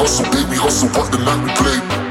hustle, baby, hustle, what the night we play.